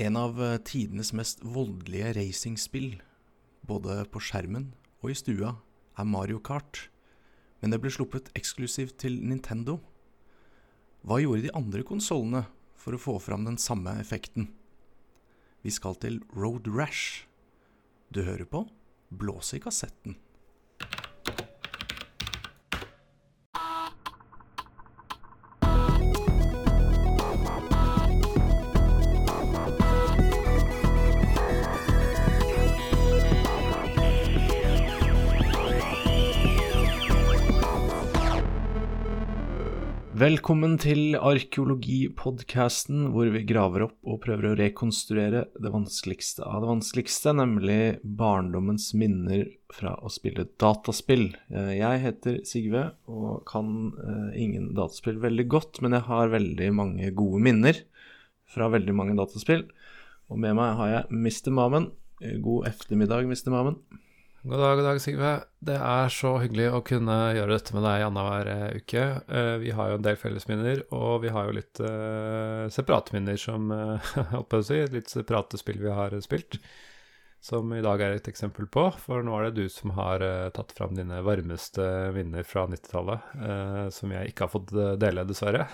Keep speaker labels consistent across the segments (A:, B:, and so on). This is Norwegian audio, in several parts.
A: En av eh, tidenes mest voldelige racingspill, både på skjermen og i stua, er Mario Kart. Men det ble sluppet eksklusivt til Nintendo. Hva gjorde de andre konsollene for å få fram den samme effekten? Vi skal til Road Rash. Du hører på Blåse i kassetten. Velkommen til arkeologipodkasten, hvor vi graver opp og prøver å rekonstruere det vanskeligste av det vanskeligste, nemlig barndommens minner fra å spille dataspill. Eh, jeg heter Sigve og kan uh, ingen dataspill veldig godt, men jeg har veldig mange gode minner fra veldig mange dataspill. Og med meg har jeg Mr. Mamen. Eh, god ettermiddag, Mr. Mamen.
B: God dag, god dag, Sigve. Det er så hyggelig å kunne gjøre dette med deg annenhver uh, uke. Uh, vi har jo en del fellesminner, og vi har jo litt uh, separate minner som holdt å si, litt separate spill vi har spilt. Som i dag er et eksempel på, for nå er det du som har tatt fram dine varmeste minner fra 90-tallet. som jeg ikke har fått dele, dessverre.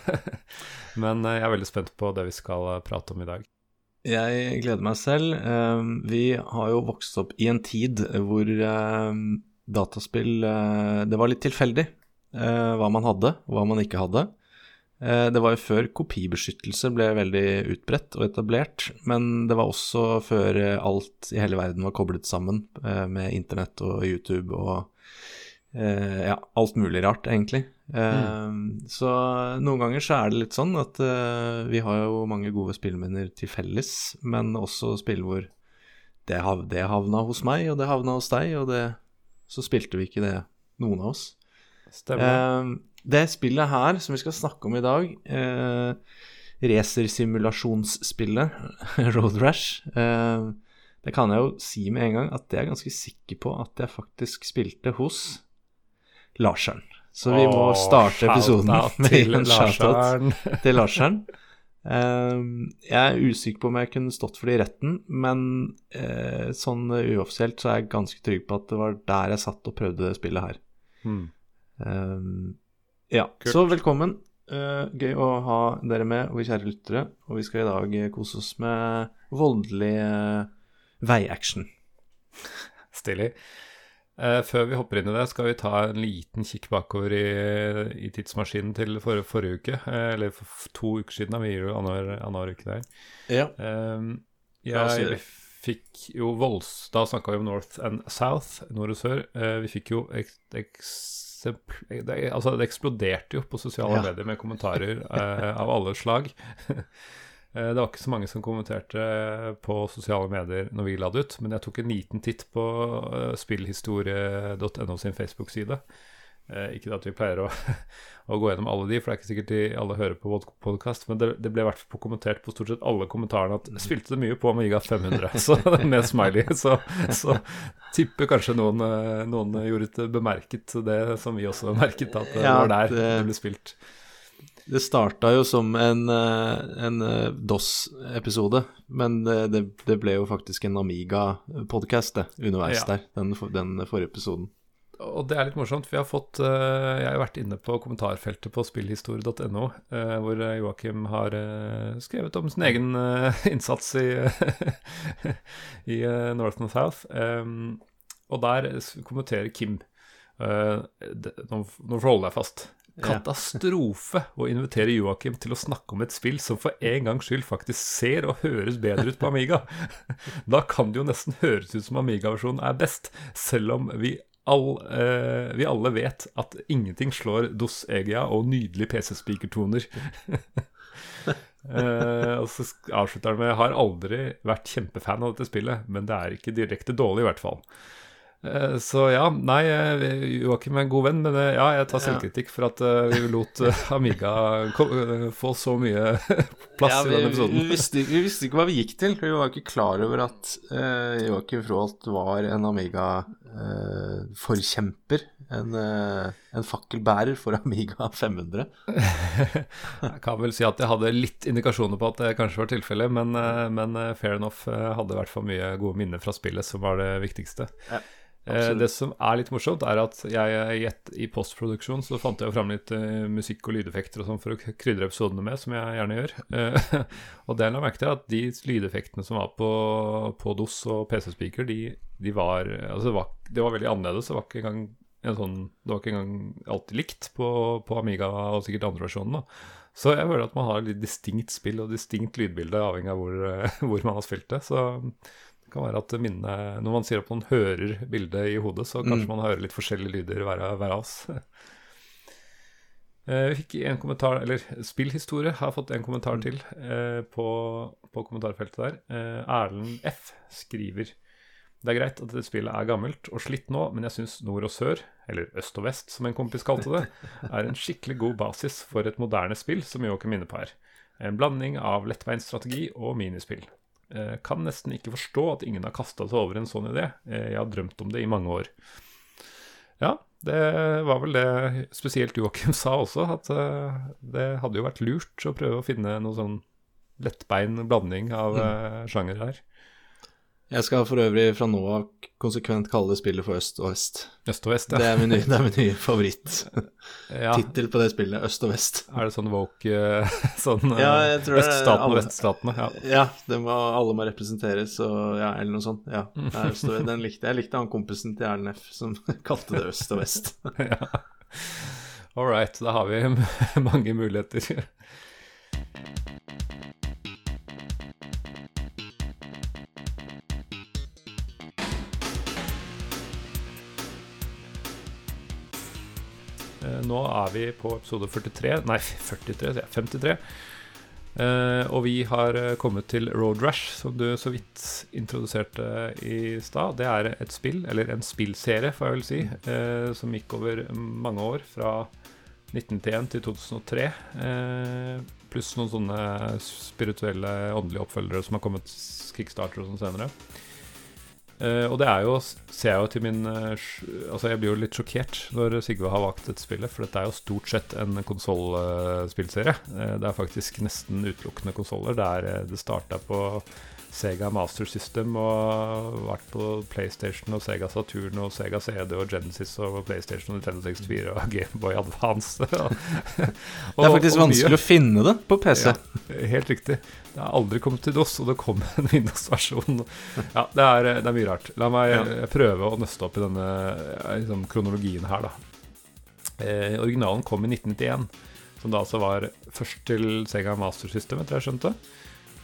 B: Men jeg er veldig spent på det vi skal prate om i dag.
A: Jeg gleder meg selv. Ehm, vi har jo vokst opp i en tid hvor ehm, dataspill eh, Det var litt tilfeldig eh, hva man hadde, hva man ikke hadde. Eh, det var jo før kopibeskyttelse ble veldig utbredt og etablert, men det var også før alt i hele verden var koblet sammen med internett og YouTube og ja, alt mulig rart, egentlig. Mm. Så noen ganger så er det litt sånn at uh, vi har jo mange gode spillminner til felles, men også spill hvor det, hav det, havna hos meg, og det havna hos deg, og det, så spilte vi ikke det, noen av oss.
B: Stemmer.
A: Uh, det spillet her som vi skal snakke om i dag, uh, racersimulasjonsspillet Road Rash, uh, det kan jeg jo si med en gang at det er jeg ganske sikker på at jeg faktisk spilte hos Larseren. Så vi må starte episoden med en shout-out til Larsen. Uh, jeg er usikker på om jeg kunne stått for det i retten, men uh, sånn uoffisielt så er jeg ganske trygg på at det var der jeg satt og prøvde spillet her.
B: Hmm.
A: Uh, ja, Kult. så velkommen. Eh, gøy å ha dere med, våre kjære lyttere. Og vi skal i dag kose oss med voldelig veiaction.
B: Stilig. Uh, før vi hopper inn i det, skal vi ta en liten kikk bakover i, i tidsmaskinen til for, forrige uke. Uh, eller for to uker siden. Da. Vi gir jo annenhver uke der.
A: Ja.
B: Uh, jeg fikk jo volds... Da snakka vi om North and South, nord og sør. vi fikk jo ek, eksempl... Det, altså, det eksploderte jo på sosiale ja. medier med kommentarer av alle slag. Eh, det var ikke så mange som kommenterte på sosiale medier når vi la det ut, men jeg tok en liten titt på eh, spillhistorie.no sin Facebook-side. Eh, ikke at vi pleier å, å, gå gjennom alle de, for det er ikke sikkert de alle hører på podkast, men det, det ble i hvert fall kommentert på stort sett alle kommentarene at spilte det mye på Amiga 500, så, med smiley. Så, så tipper kanskje noen, noen gjorde et bemerket det som vi også merket, at det var der det ble spilt.
A: Det starta jo som en, eh, en eh, DOS-episode, men det, det, ble jo faktisk en Amiga-podkast underveis ja. der, den, den, forrige episoden.
B: Og det er litt morsomt. Vi har fått eh, Jeg har vært inne på kommentarfeltet på spillhistorie.no, hvor Joakim har skrevet om sin egen innsats i, i North and South. Og der kommenterer Kim Nå holde deg fast. Katastrofe å invitere Joakim til å snakke om et spill som for en gangs skyld faktisk ser og høres bedre ut på Amiga. Da kan det jo nesten høres ut som Amiga-versjonen er best, selv om vi, all, eh, vi, alle vet at ingenting slår Dos Egia og nydelige PC-spikertoner. eh, og så avslutter han med har aldri vært kjempefan av dette spillet, men det er ikke direkte dårlig, i hvert fall. Eh, så ja, nei, eh, Joakim er en god venn, men eh, ja, jeg tar selvkritikk for at vi lot Amiga få så mye plass ja, vi, i denne episoden.
A: Vi visste, vi visste, ikke hva vi gikk til. Vi var ikke klar over at uh, Joakim Froholt var en Amiga-forkjemper. Uh, en, uh, en fakkelbærer for Amiga 500.
B: jeg kan vel si at jeg hadde litt indikasjoner på at det kanskje var tilfellet, men, men fair enough hadde i hvert fall mye gode minner fra spillet, som var det viktigste. Ja. Eh, det som er litt morsomt, er at jeg i, i postproduksjon så fant jeg fram litt uh, musikk og lydeffekter og sånn for å krydre episodene med, som jeg gjerne gjør. Uh, og det jeg la merke til, at de lydeffektene som var på, på DOS og PC-speaker, de, de, var Altså, det var, det var, veldig annerledes. Det var ikke engang en sånn Det var ikke engang alltid likt på, på Amiga og sikkert andre versjoner. Så jeg føler at man har litt distinkt spill og distinkt lydbilde, avhengig av hvor, hvor man har spilt det. Så det kan være at minnet Når man sier at man hører bildet i hodet, så kanskje mm. man hører litt forskjellige lyder hver, hver av oss. Eh, vi fikk en kommentar, eller Spillhistorie har fått en kommentar mm. til eh, på, på, kommentarfeltet der. Eh, Erlend F skriver det er greit at dette spillet er gammelt og slitt nå, men jeg syns nord og sør, eller øst og vest som en kompis kalte det, er en skikkelig god basis for et moderne spill som Joakim minner på her. En blanding av lettveinsstrategi og minispill. Eh, kan nesten ikke forstå at ingen har kasta seg over en sånn idé. Eh, jeg har drømt om det i mange år. Ja, det var vel det spesielt Joakim sa også, at eh, det hadde jo vært lurt å prøve å finne noe sånn lettbein blanding av mm. sjanger her.
A: Jeg skal for øvrig fra nå av konsekvent kalle det spillet for Øst og Vest.
B: Øst og Vest, ja.
A: Det er min nye, det nye favoritt-tittel ja. på det spillet. Øst og Vest.
B: Er det sånn woke eh, sånn ja, jeg Øststatene og Veststatene? Ja,
A: ja det må, alle må representeres og ja, eller noe sånt. Ja, det er Øst og Vest. Den likte jeg. likte han kompisen til Erlend F som kalte det Øst og Vest. ja.
B: All right, da har vi mange muligheter. Nå er vi på episode 43 Nei, 43, 53. Uh, og vi har eh, kommet til Road Rash, som du så vidt introduserte i stad. Det er et spill, eller en spillserie, får jeg vel si, uh, som gikk over mange år. Fra 1991 til 2003. Uh, pluss noen sånne spirituelle, åndelige oppfølgere som har kommet kickstarter og sånn senere. Uh, og det er jo, ser jeg jo til min uh, Altså, jeg blir jo litt sjokkert når Sigve har valgt dette spillet, for dette er jo stort sett en konsollspillserie. Uh, det er faktisk nesten utelukkende konsoller. Det starta på Sega Master System og vært på PlayStation og Sega Saturn og Sega CD og Genesis og PlayStation og Nintendo 64 og Gameboy Advance. og,
A: det er faktisk vanskelig å finne det på PC.
B: Ja, helt riktig. Det har aldri kommet til DOS, og det kom en Windows-versjon. Ja, det er, det er, mye rart. La meg ja. prøve å nøste opp i denne liksom, kronologien her, da. Eh, originalen kom i 1991, som da altså var først til Sega Master System, etter jeg skjønte.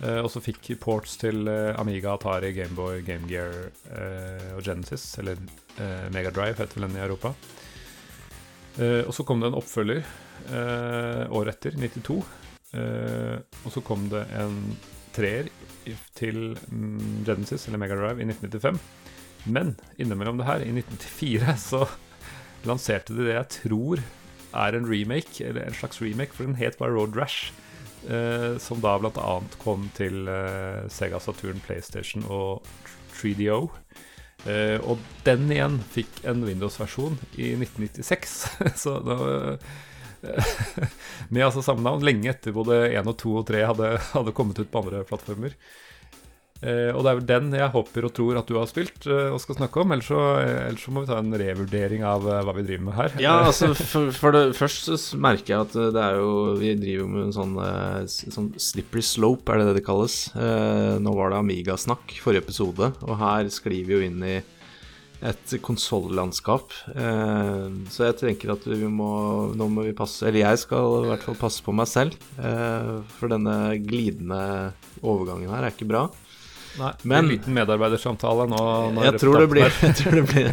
B: Eh, og så fikk ports til eh, Amiga, Atari, Gameboy, Game Gear eh, og Genesis, eller uh, Megadrive heter vel den i Europa. Og så kom det en oppfølger året etter, 92. Uh, og så kom det en treer til um, Genesis, eller Megadrive, i 1995. Men innimellom det her, i 1994, så lanserte de det jeg tror er en remake, eller en slags remake, for den het bare Road Rash. Uh, som da bl.a. kom til uh, Sega Saturn, PlayStation og 3DO. Uh, og den igjen fikk en Windows-versjon i 1996. så da med altså samme navn, lenge etter både 1 og 2 og 3 hadde, hadde kommet ut på andre plattformer. Eh, og det er vel den jeg håper og tror at du har spilt eh, og skal snakke om. Ellers så, ellers så, må vi ta en revurdering av eh, hva vi driver med her.
A: Ja, altså for, for det Først så merker jeg at det er jo Vi driver med en sånn, eh, sånn slippery slope, er det det det kalles. Eh, nå var det Amiga-snakk forrige episode, og her sklir vi jo inn i et konsollandskap. Eh, så jeg tenker at vi må Nå må vi passe Eller jeg skal i hvert fall passe på meg selv. Eh, for denne glidende overgangen her er ikke bra.
B: Nei, Men, en liten medarbeidersamtale nå.
A: Jeg tror, det blir, jeg tror det blir,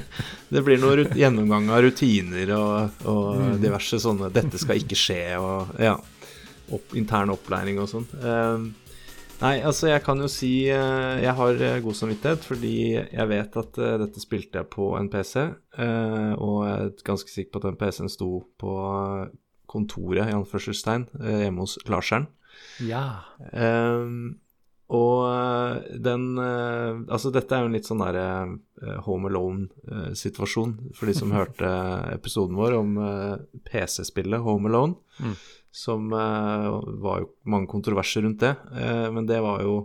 A: det blir noe gjennomgang av rutiner og, og mm. diverse sånne 'dette skal ikke skje' og ja, opp, intern opplæring og sånn. Uh, Nei, altså jeg kan jo si uh, jeg har uh, god samvittighet fordi jeg vet at uh, dette spilte jeg på en PC, og jeg er ganske sikker på at den PC-en sto på kontoret i anførselstegn hjemme hos Larseren.
B: Ja.
A: Um, og den uh, Altså, dette er jo en litt sånn derre uh, Home Alone-situasjon, for de som hørte episoden vår om PC-spillet Home Alone, mm. som var jo mange kontroverser rundt det. men det var jo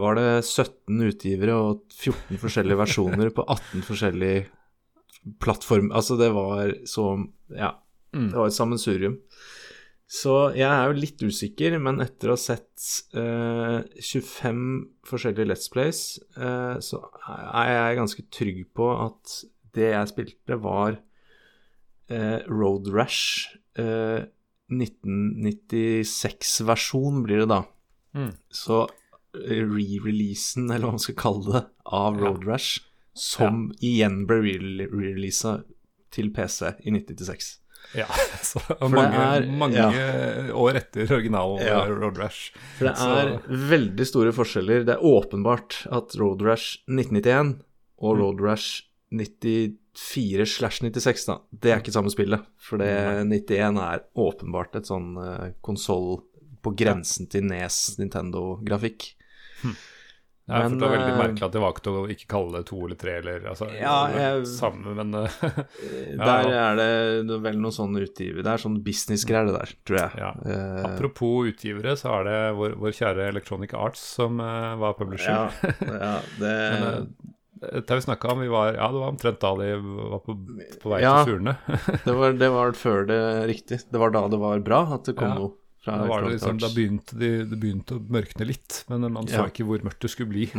A: var det 17 utgivere og 14 forskjellige versjoner på 18 forskjellige plattformer. Altså, det var så Ja, mm. det var et sammensurium. Så jeg er jo litt usikker, men etter å ha sett eh, 25 forskjellige Let's Plays, eh, så er jeg ganske trygg på at det jeg spilte, var eh, Road Rash 1996-versjon, blir det da. Mm. Så eh, re-releasen, eller hva man skal kalle det, av Road. Rash, som ja. igjen ble re-releasa til PC i 1996.
B: Ja, så mange, er, mange ja. år etter original ja. Road Rash.
A: For det så. er veldig store forskjeller. Det er åpenbart at Road Rash 1991 og mm. Road Rash 94 slash 96, da, det er ikke samme spillet. For det 91 er åpenbart et sånn uh, konsoll på grensen til Nes Nintendo-grafikk. Hm.
B: Ja, men, for det var veldig eh, merkelig at de valgte å ikke kalle det to eller tre eller altså, ja, jeg, samme, men eh,
A: ja, Der er det vel noen sånne utgiver Det er sånn businessgreier, det der, tror jeg. Ja.
B: Uh, Apropos utgivere, så er det vår, vår kjære Electronic Arts som uh, var publisher.
A: Ja, det... men,
B: det vi snakka om, vi var, ja, det var omtrent da de var på, på vei til Furene.
A: det, var, det var før det Riktig. Det var da det var bra at det kom noe.
B: Da, var det liksom, da begynte de, det begynte å mørkne litt, men man så ja. ikke hvor mørkt det skulle bli.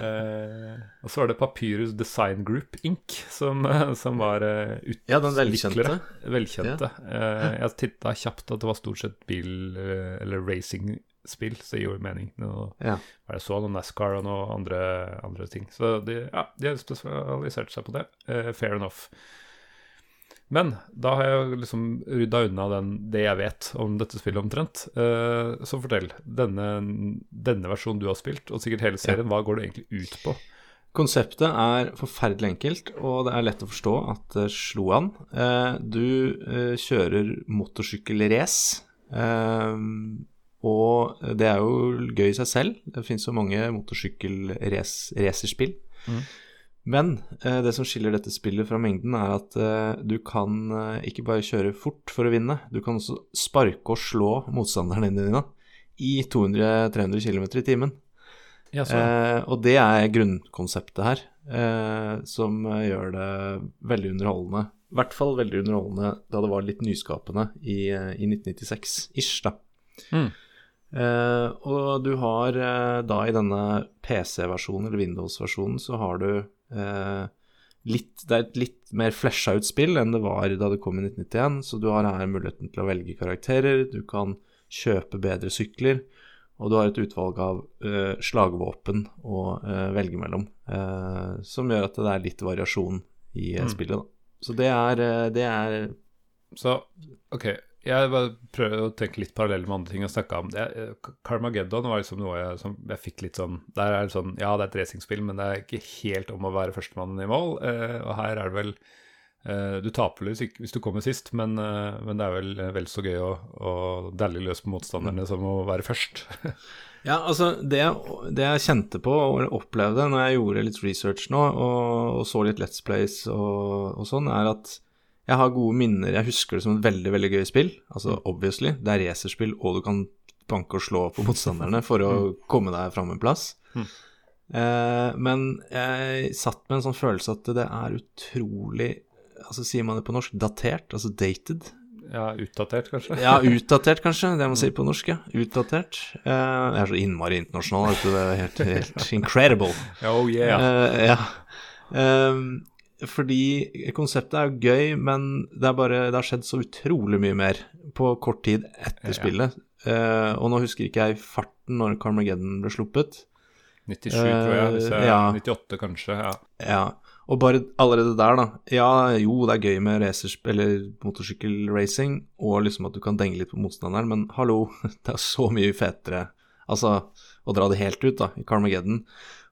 B: eh, og så var det Papyrus Design Group Inc., som, som var uh,
A: Ja, den velkjente.
B: velkjente. Ja. Eh, jeg titta kjapt at det var stort sett bil- eh, eller racing-spill, så det gjorde mening. Nå ja. var det så noe NASCAR og noe andre, andre ting. Så de, ja, de har spesialisert seg på det. Eh, fair enough. Men da har jeg liksom rydda unna den, det jeg vet om dette spillet omtrent. Uh, så fortell. Denne, denne, versjonen du har spilt, og sikkert hele serien, ja. hva går det egentlig ut på?
A: Konseptet er forferdelig enkelt, og det er lett å forstå at det slo an. Uh, du uh, kjører motorsykkelrace. og det er jo gøy i seg selv. Det finnes jo mange motorsykkelracerspill. Mm. Men eh, det som skiller dette spillet fra mengden, er at eh, du kan eh, ikke bare kjøre fort for å vinne, du kan også sparke og slå motstanderne dine i 200-300 km i timen. Ja, eh, og det er grunnkonseptet her, eh, som gjør det veldig underholdende. I hvert fall veldig underholdende da det var litt nyskapende i, eh, i 1996-ish, da. Mm. og du har da i denne PC-versjonen, eller Windows-versjonen, så har du Eh, litt, det er et litt mer flesja ut spill enn det var da det kom i 1991, så du har her muligheten til å velge karakterer, du kan kjøpe bedre sykler, og du har et utvalg av uh, slagvåpen å uh, velge mellom, uh, som gjør at det er litt variasjon i mm. spillet. Da. Så det er, det er
B: Så OK, jeg bare prøver å tenke litt parallelt med andre ting jeg snakka om. Det, Carmageddon var liksom noe jeg, som jeg fikk litt sånn Der er det sånn Ja, det er et racingspill, men det er ikke helt om å være førstemann i mål. Eh, og her er det vel eh, Du taper hvis, hvis, du kommer sist, men, eh, men, det er vel vel så gøy å, å dalle løs på motstanderne som å være først.
A: ja, altså det, det, jeg kjente på og opplevde når jeg gjorde litt research nå, og, og så litt Let's Plays og, og sånn, er at jeg har gode minner. Jeg husker det som et veldig veldig gøy spill. Altså mm. obviously, det er racerspill, og du kan banke og slå på motstanderne for å mm. komme deg fram en plass. Mm. Eh, men jeg satt med en sånn følelse at det er utrolig Altså sier man det på norsk? Datert? Altså dated?
B: Ja, utdatert, kanskje?
A: ja, utdatert, kanskje. Det må man si på norsk, ja. Utdatert. Eh, jeg er så innmari internasjonal, vet du. Det er helt, helt incredible.
B: Oh yeah.
A: Eh, ja. Um, fordi konseptet er jo gøy, men det, bare, det har skjedd så utrolig mye mer på kort tid etter ja. spillet. Uh, og nå husker ikke jeg farten når Carmageddon ble sluppet.
B: 97, uh, tror jeg. Jeg ja. 98, kanskje. Ja.
A: ja. Og bare allerede der, da. Ja, jo, det er gøy med racerspill eller motorsykkelracing, og liksom at du kan denge litt på motstanderen, men hallo, det er så mye fetere Altså, å dra det helt ut, da, i Carmageddon.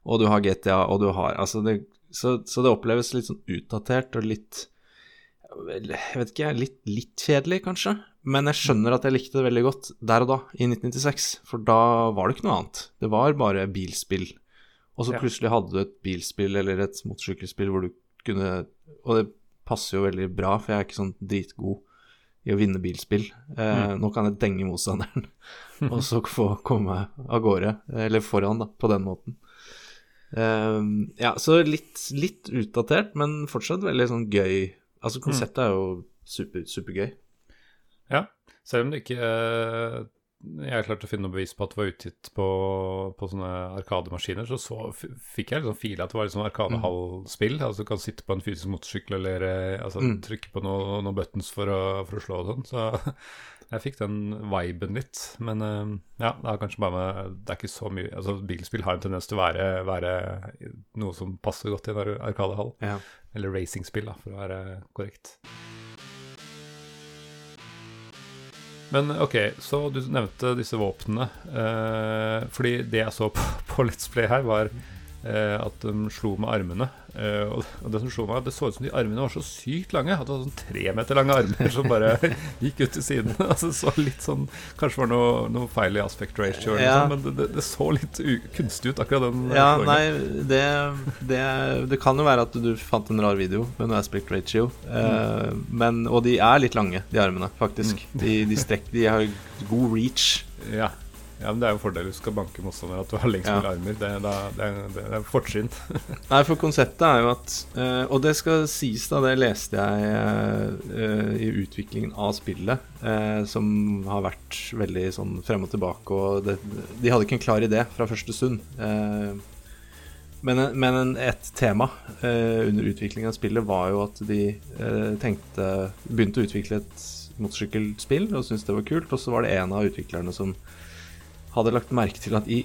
A: Og du har GTA, og du har Altså, det så, så, det oppleves litt sånn utdatert og litt Jeg vet ikke, litt, litt kjedelig, kanskje, Men jeg skjønner at jeg likte det veldig godt der og da, i 1996. For da var det ikke noe annet. Det var bare bilspill. Og så
B: Ja.
A: plutselig hadde du et bilspill eller et motorsykkelspill hvor du kunne Og det passer jo veldig bra, for jeg er ikke sånn dritgod i å vinne bilspill. Eh, Nå kan jeg denge motstanderen, og så få komme av gårde, eller foran, da, på den måten. Eh, ja, så litt, litt utdatert, men fortsatt veldig sånn gøy. Altså, konseptet er jo super, supergøy.
B: Ja, selv om det ikke eh, jeg klarte å finne noe bevis på at det var utgitt på, på sånne arkademaskiner, så, så fikk jeg liksom fila at det var liksom arkadehallspill. Altså du kan sitte på en fysisk motorsykkel eller eh, altså,
A: Mm.
B: trykke på noen noe buttons for å, for å slå og sånn. Så jeg fikk den viben litt. Men eh, ja, det er kanskje bare med Det er ikke så mye Altså bilspill har en tendens til å være, være noe som passer godt i en arkadehall.
A: Ja.
B: Eller racingspill, da, for å være korrekt. Men ok, så du nevnte disse våpnene. Eh, fordi det jeg så på, på Let's Play her, var at de slo med armene. Eh, og, det som slo meg, det så ut som de armene var så sykt lange. At det var sånn tre meter lange armer som bare gikk ut til siden. Altså så litt sånn Kanskje var noe, noe feil i aspect ratio, eller
A: Ja.
B: sånt, men det, det, det så litt kunstig ut, akkurat den.
A: Ja,
B: slåingen.
A: nei, det, det, det kan jo være at du fant en rar video med noe aspect ratio. Eh, men, og de er litt lange, de armene, faktisk. De, de, strekk, de har god reach.
B: Ja. Ja, men det er jo fordel du skal banke motstander at du har lengst
A: Ja.
B: mulig armer. Det, da, det, er, det er fortrinn.
A: Nei, for konseptet er jo at eh, Og det skal sies, da, det leste jeg eh, i utviklingen av spillet, eh, som har vært veldig sånn frem og tilbake, og det, de hadde ikke en klar idé fra første stund. Men men en, et tema under utviklingen av spillet var jo at de tenkte Begynte å utvikle et motorsykkelspill og syntes det var kult, og så var det en av utviklerne som hadde lagt merke til at i,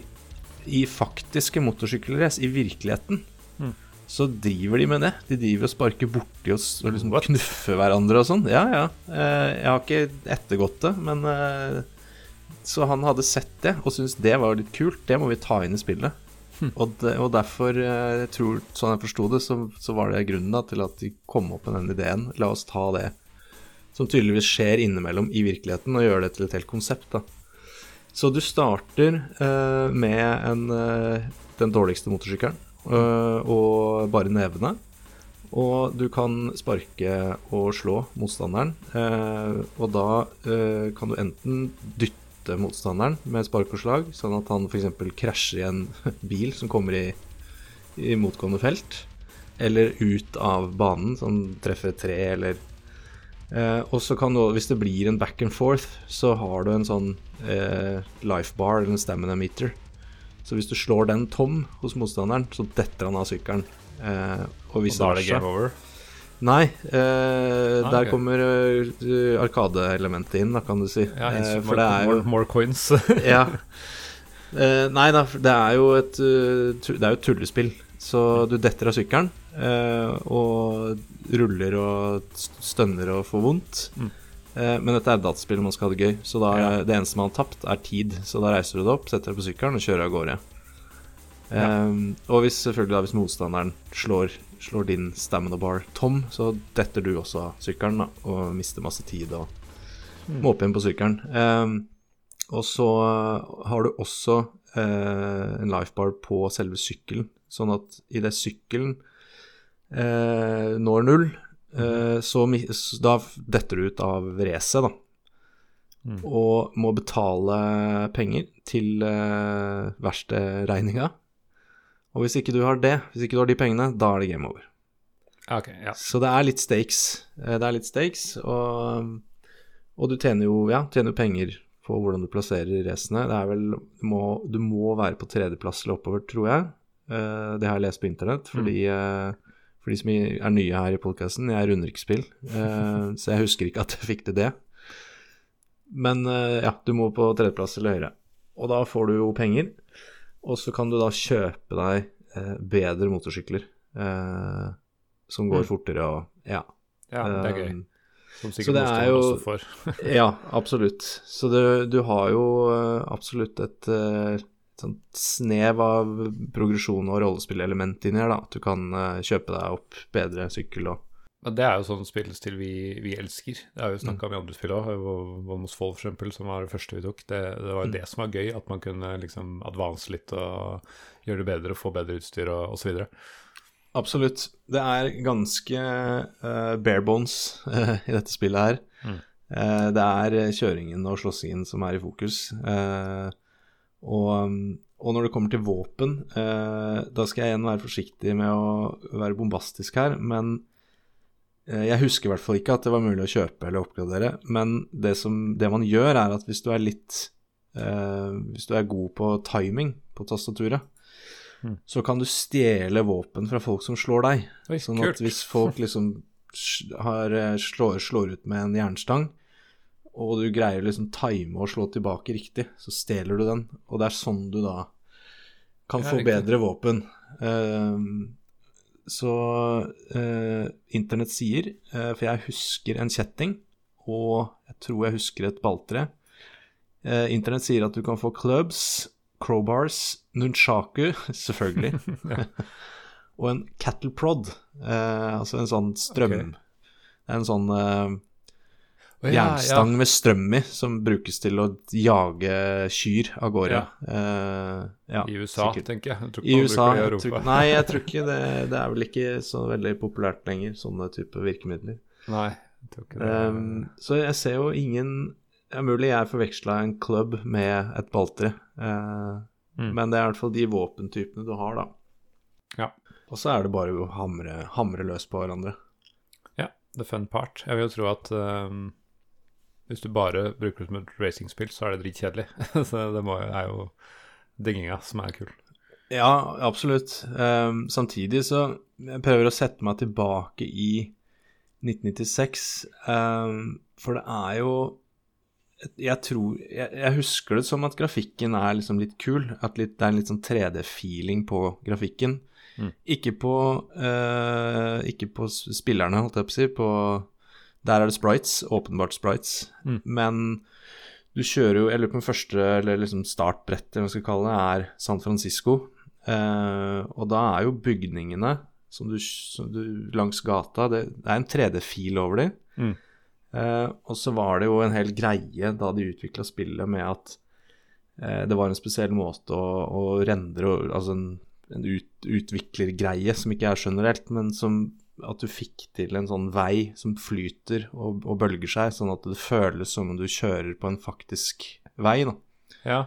A: i faktiske motorsykkelrace, i virkeligheten,
B: Mm.
A: så driver de med det. De driver og sparker borti oss og liksom knuffer hverandre og sånn. Ja, ja. Eh, jeg har ikke ettergått det, men eh, Så han hadde sett det og syntes det var litt kult. Det må vi ta inn i spillet. Og, de, og derfor, eh, jeg tror, sånn jeg forsto det, så, så var det grunnen da, til at de kom opp med den ideen. La oss ta det som tydeligvis skjer innimellom i virkeligheten, og gjøre det til et helt konsept. da. Så du starter uh, med en, uh, den dårligste motorsykkelen uh, og bare nevene. Og du kan sparke og slå motstanderen. og da kan du enten dytte motstanderen med spark og slag, sånn at han f.eks. krasjer i en bil som kommer i, i motgående felt. Eller ut av banen, som treffer et tre, eller Eh, og så kan du, hvis det blir en back and forth, så har du en sånn eh, life bar eller en stamina meter. Så hvis du slår den tom hos motstanderen, så detter han av sykkelen. Eh, og
B: Og da er det game over.
A: Nei, eh,
B: Ah,
A: der
B: okay.
A: kommer uh, arkadeelementet inn, da, kan du si.
B: Ja,
A: eh, for det er jo
B: more, more coins.
A: ja. Eh, nei da, det er jo et Det er jo et tullespill. Så du detter av sykkelen og ruller og stønner og får vondt.
B: Mm.
A: Eh, men dette er et dataspill, man skal ha det gøy. Så da,
B: Ja.
A: det eneste man har tapt, er tid. Så da reiser du deg opp, setter deg på sykkelen og kjører av gårde. Eh, og hvis selvfølgelig da hvis motstanderen slår, slår din stamina bar tom, så detter du også av sykkelen da, og mister masse tid og må opp igjen på sykkelen. Eh, og så har du også uh, en lifebar på selve sykkelen, sånn at idet sykkelen eh, når null, eh, så da detter du ut av racet, da.
B: Mm.
A: Og må betale penger til eh, verkstedregninga. Og hvis ikke du har det, hvis ikke du har de pengene, da er det game over.
B: Okay, ja.
A: Så det er litt stakes. Eh, Det er litt stakes, og, og du tjener jo ja, tjener penger på hvordan du plasserer racene. Det er vel du må, du må være på tredjeplass eller oppover, tror jeg. Eh, det har jeg lest på internett, fordi eh, for de som er nye her i podkasten, jeg runder ikke spill, eh, så jeg husker ikke at jeg fikk til det. Men eh, ja, du må på tredjeplass eller høyere. Og da får du jo penger, og så kan du da kjøpe deg eh, bedre motorsykler eh, som går
B: Mm.
A: fortere og Ja.
B: ja, det er gøy. Som
A: så
B: sikkert
A: det er jo-
B: også får.
A: ja, absolutt. Så du, du har jo absolutt et sånt snev av progresjon og rollespillelement inni her, da. At du kan eh, kjøpe deg opp bedre sykkel og,
B: Men det er jo sånn spillestil vi, vi elsker. Det har vi snakka om i andre spill òg. Volmos Fall, for eksempel, som var det første vi tok. Det, det var jo det som var gøy, at man kunne liksom advance litt og gjøre det bedre og få bedre utstyr og osv.
A: Absolutt. Det er ganske uh, bare bones uh, i dette spillet her.
B: Mm.
A: Uh, det er kjøringen og slåssingen som er i fokus. Og, og, når det kommer til våpen, da skal jeg igjen være forsiktig med å være bombastisk her, men jeg husker i hvert fall ikke at det var mulig å kjøpe eller oppgradere. Men det, som, det man gjør, er at hvis du er litt Hvis du er god på timing på tastaturet,
B: Mm.
A: så kan du stjele våpen fra folk som slår deg.
B: Oi,
A: sånn
B: kult.
A: at hvis folk liksom har, eh, slår, slår ut med en jernstang, og du greier liksom time og slå tilbake riktig, så stjeler du den. Og det er sånn du da kan få bedre våpen. Uh, så uh, internett sier, uh, for jeg husker en kjetting, og jeg tror jeg husker et balltre. Internett sier at du kan få clubs, crowbars, nunchaku, selvfølgelig, og en cattle prod, altså en sånn strøm... okay. En sånn eh,
B: Å, ja,
A: jernstang med strøm i som brukes til å jage kyr av gårde. Eh, ja,
B: I USA,
A: sikkert.
B: tenker jeg. jeg tror ikke
A: I USA
B: det i Europa.
A: tror, Nei, jeg tror ikke det Det er vel ikke så veldig populært lenger, sånne type virkemidler.
B: Nei, jeg tror ikke det.
A: Um, så jeg ser jo ingen Det er mulig jeg forveksla en club med et balltre, uh,
B: Mm.
A: men det er i hvert fall de våpentypene du har, da.
B: Ja.
A: Og så er det bare å hamre, hamre løs på hverandre.
B: Ja, the fun part. Jeg vil jo tro at um, hvis du bare bruker det som et racingspill, så er det dritkjedelig. så det må, er jo dinginga som er kul.
A: Ja, absolutt. Um, samtidig så jeg prøver å sette meg tilbake i 1996, um, for det er jo jeg tror jeg, jeg husker det som at grafikken er liksom litt kul. At litt, det er en litt sånn 3D-feeling på grafikken.
B: Mm.
A: Ikke på uh, Ikke på spillerne, holdt jeg på å si. På, der er det sprites, åpenbart sprites.
B: Mm.
A: Men du kjører jo Jeg lurer på om første, eller liksom startbrettet, hva man skal kalle det, er San Francisco. Eh, og da er jo bygningene som du, som du langs gata Det, det er en 3D-fil over dem.
B: Mm.
A: Eh, og så var det jo en hel greie da de utvikla spillet med at eh, det var en spesiell måte å, å rendre Altså en, en ut, utviklergreie som ikke er generelt, men som at du fikk til en sånn vei som flyter og, og bølger seg, sånn at det føles som om du kjører på en faktisk vei. da.
B: Ja.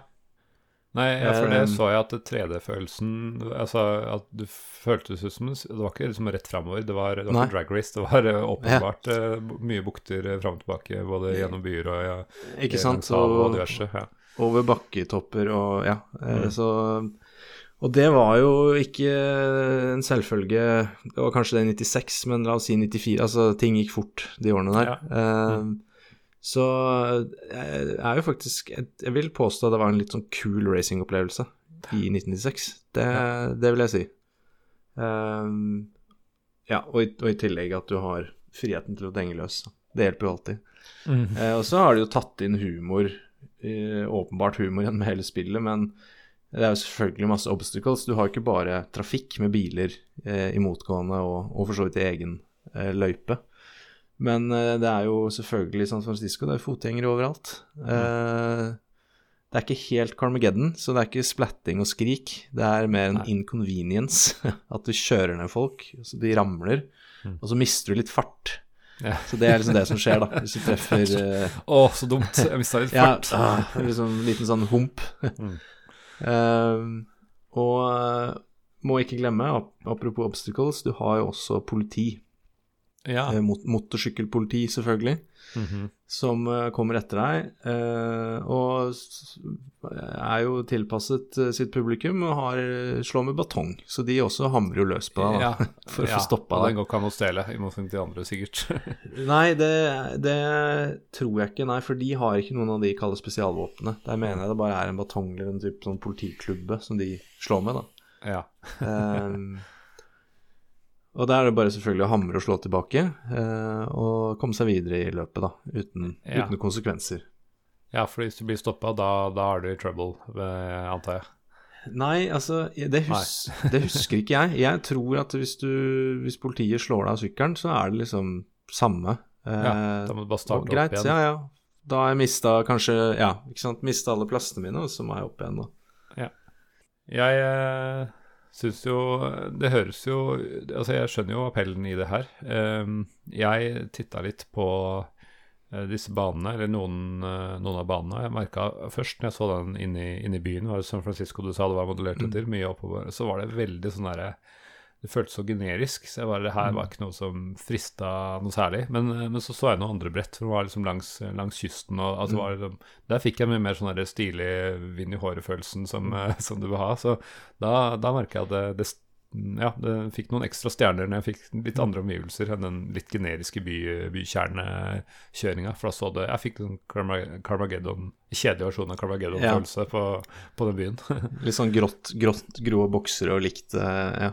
B: Nei, ja, for det
A: Um,
B: så jeg at 3D-følelsen Altså at du føltes ut som Det var ikke liksom rett framover. Det var, det var drag race. Det var eh, åpenbart ja. mye bukter eh, fram og tilbake, både gjennom byer og ja,
A: Ikke sant?
B: og
A: Og
B: diverse. Ja.
A: over bakketopper og ja. eh,
B: Mm.
A: Så Og det var jo ikke en selvfølge Det var kanskje det i 96, men la oss si 94. Altså, ting gikk fort de årene der.
B: Ja.
A: Mm. Så jeg er jo faktisk Jeg vil påstå det var en litt sånn cool racingopplevelse i 1996. Det, det vil jeg si. Eh, ja, og i, og i tillegg at du har friheten til å denge løs. Det hjelper jo alltid.
B: Mm.
A: Uh, og så har de jo tatt inn humor, eh, åpenbart humor gjennom hele spillet, men det er jo selvfølgelig masse obstacles. Du har ikke bare trafikk med biler eh, i motgående og, og for så vidt i egen eh, løype. Men eh, det er jo selvfølgelig San Francisco, det er fotgjengere overalt. Eh, det er ikke helt Carmageddon, så det er ikke splatting og skrik. Det er mer en
B: Nei.
A: inconvenience. At du kjører ned folk, så de ramler,
B: Mm.
A: og så mister du litt fart.
B: Ja.
A: Så det er liksom det som skjer, da. Hvis du treffer
B: Å, uh... oh, så dumt! Jeg mista litt
A: ja,
B: fart.
A: ah, liksom en liten sånn hump.
B: Mm.
A: Ehm, og eh, må ikke glemme, ap- apropos obstacles, du har jo også politi.
B: Ja.
A: Eh, mot motorsykkelpoliti, selvfølgelig,
B: Mhm.
A: som eh, kommer etter deg. eh, og er jo tilpasset sitt publikum og har slår med batong. Så de også hamrer jo løs på deg
B: Ja.
A: for å
B: ja.
A: få stoppa deg.
B: Den går ikke an å stjele, i motsetning til andre, sikkert.
A: Nei, det, det tror jeg ikke. Nei, for de har ikke noen av de kalde spesialvåpnene. Der mener jeg det bare er en batong eller en type sånn politiklubbe som de slår med, da.
B: ja.
A: Ehm, og da er det bare selvfølgelig å hamre og slå tilbake, eh, og komme seg videre i løpet, da, uten,
B: Ja.
A: uten konsekvenser.
B: ja, for hvis du blir stoppa, da, da er du i trouble, eh, antar jeg.
A: Nei, altså det, hus det, husker ikke jeg. Jeg tror at hvis, du, hvis politiet slår deg av sykkelen, så er det liksom samme.
B: Ja, da må du bare starte
A: greit,
B: opp igjen.
A: Ja, ja. Da har jeg mista kanskje Ja, ikke sant. Mista alle plassene mine, og så må jeg opp igjen, da.
B: Ja. Jeg eh, syns jo Det høres jo Altså, jeg skjønner jo appellen i det her. Um, jeg titta litt på uh, disse banene, eller noen, uh, noen av banene. Jeg merka først når jeg så den inne i, byen, var det San Francisco du sa det var modellert etter, mye oppover, så var det veldig sånn derre det føltes så generisk, så jeg bare, det her var ikke noe som frista noe særlig. Men, eh, men så så jeg noen andre brett, for det var liksom langs, langs kysten. og altså, var liksom, Der fikk jeg mye mer sånn der stilig vind i håret-følelsen som, som, du vil ha. Så da, da merker jeg at det, det, ja, det fikk noen ekstra stjerner når jeg fikk litt andre omgivelser enn den litt generiske by, bykjernekjøringa. For da så det Jeg fikk en Carmageddon, kjedelig versjon av Carmageddon-følelse ja. på, på, den byen.
A: litt sånn grått, grått grå boksere og likt,
B: ja.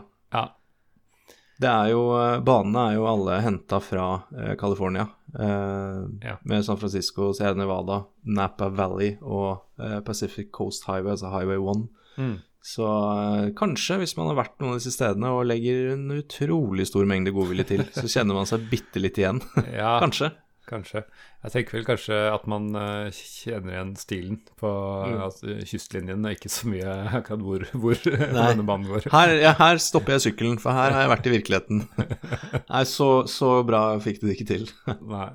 A: Det er jo, Banene er jo alle henta fra eh, California. Eh,
B: Ja.
A: Med San Francisco, Sierra Nevada, Napa Valley og eh, Pacific Coast Highway, altså Highway 1.
B: Mm.
A: Så eh, kanskje, hvis man har vært noen av disse stedene og legger en utrolig stor mengde godvilje til, så kjenner man seg bitte litt igjen.
B: Ja,
A: kanskje.
B: Kanskje. Jeg tenker vel kanskje at man eh, kjenner igjen stilen på
A: Mm.
B: altså, kystlinjen, og ikke så mye akkurat hvor, hvor denne banen går.
A: Her, ja, her stopper jeg sykkelen, for her har jeg vært i virkeligheten. Nei, så, så bra fikk du det ikke til.
B: Nei.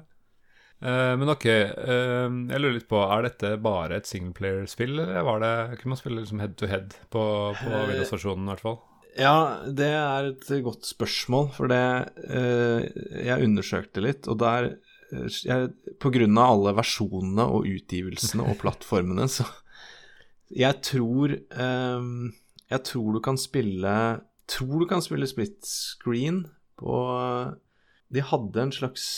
B: Uh, men ok, uh, jeg lurer litt på, er dette bare et singleplayer-spill, eller var det, kunne man spille liksom head to head på, på Windows-versjonen i hvert fall?
A: Ja, det er et godt spørsmål, for det Jeg undersøkte litt, og der jeg, På grunn av alle versjonene og utgivelsene og plattformene, så Jeg tror um, Jeg tror du kan spille Tror du kan spille split screen på De hadde en slags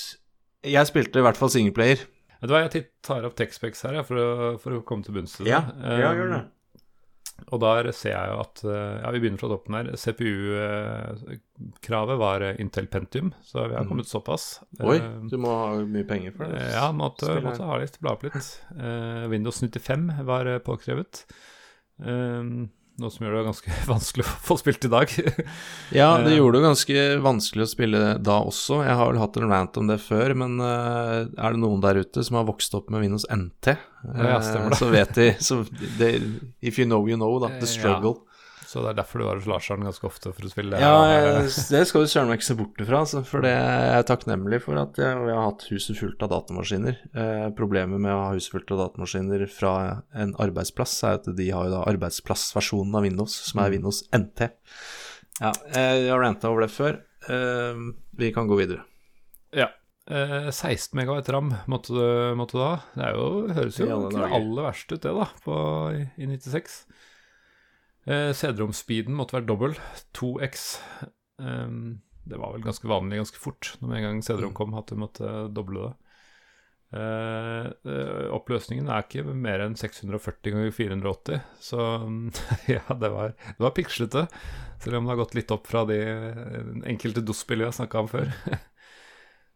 A: Jeg spilte i hvert fall singleplayer.
B: Vet du hva, jeg tar opp Texpex her, for, å, for å komme til bunns i det.
A: Ja, ja, gjør det.
B: Eh, Og der ser jeg jo at eh, Ja, vi begynner fra toppen her. CPU-kravet var eh, Intel Pentium, så vi har kommet såpass.
A: Mhm. Oi,
B: Eh,
A: du må ha mye penger for det.
B: Eh, Ja, måtte, måtte ha litt, bla opp litt. Eh, Windows 95 var eh, påkrevet. Eh, noe som gjør det ganske vanskelig å få spilt i dag.
A: Ja, det
B: Eh,
A: gjorde det ganske vanskelig å spille da også. Jeg har vel hatt en rant om det før, men eh, er det noen der ute som har vokst opp med Windows NT,
B: Ja,
A: eh, så vet de så det, If you know, you know, da. The
B: struggle.
A: struggle.
B: Så det er derfor du var hos Larsson ganske ofte for å spille.
A: Ja,
B: eh,
A: jeg, det skal du søren meg ikke se bort ifra, altså, for det er jeg takknemlig for at jeg, jeg har hatt huset fullt av datamaskiner. Eh, problemet med å ha huset fullt av datamaskiner fra en arbeidsplass, er at de har jo da arbeidsplassversjonen av Windows, som er Windows NT. Ja, eh, jeg har ranta over det før. Eh, vi kan gå videre.
B: Ja. Eh, 16 megabyte ram måtte du, måtte du ha. Det er jo, høres jo ikke det aller verste ut, det, da, på, i 96. Eh, CD-romspeeden måtte være dobbel. 2X. Ehm, det var vel ganske vanlig ganske fort når en gang CD-rom kom, at du måtte doble det. Eh, eh, oppløsningen er ikke mer enn 640 ganger 480, så ja, det var, det var pikslete. Selv om det har gått litt opp fra de eh, enkelte DOS-spillene jeg snakka om før.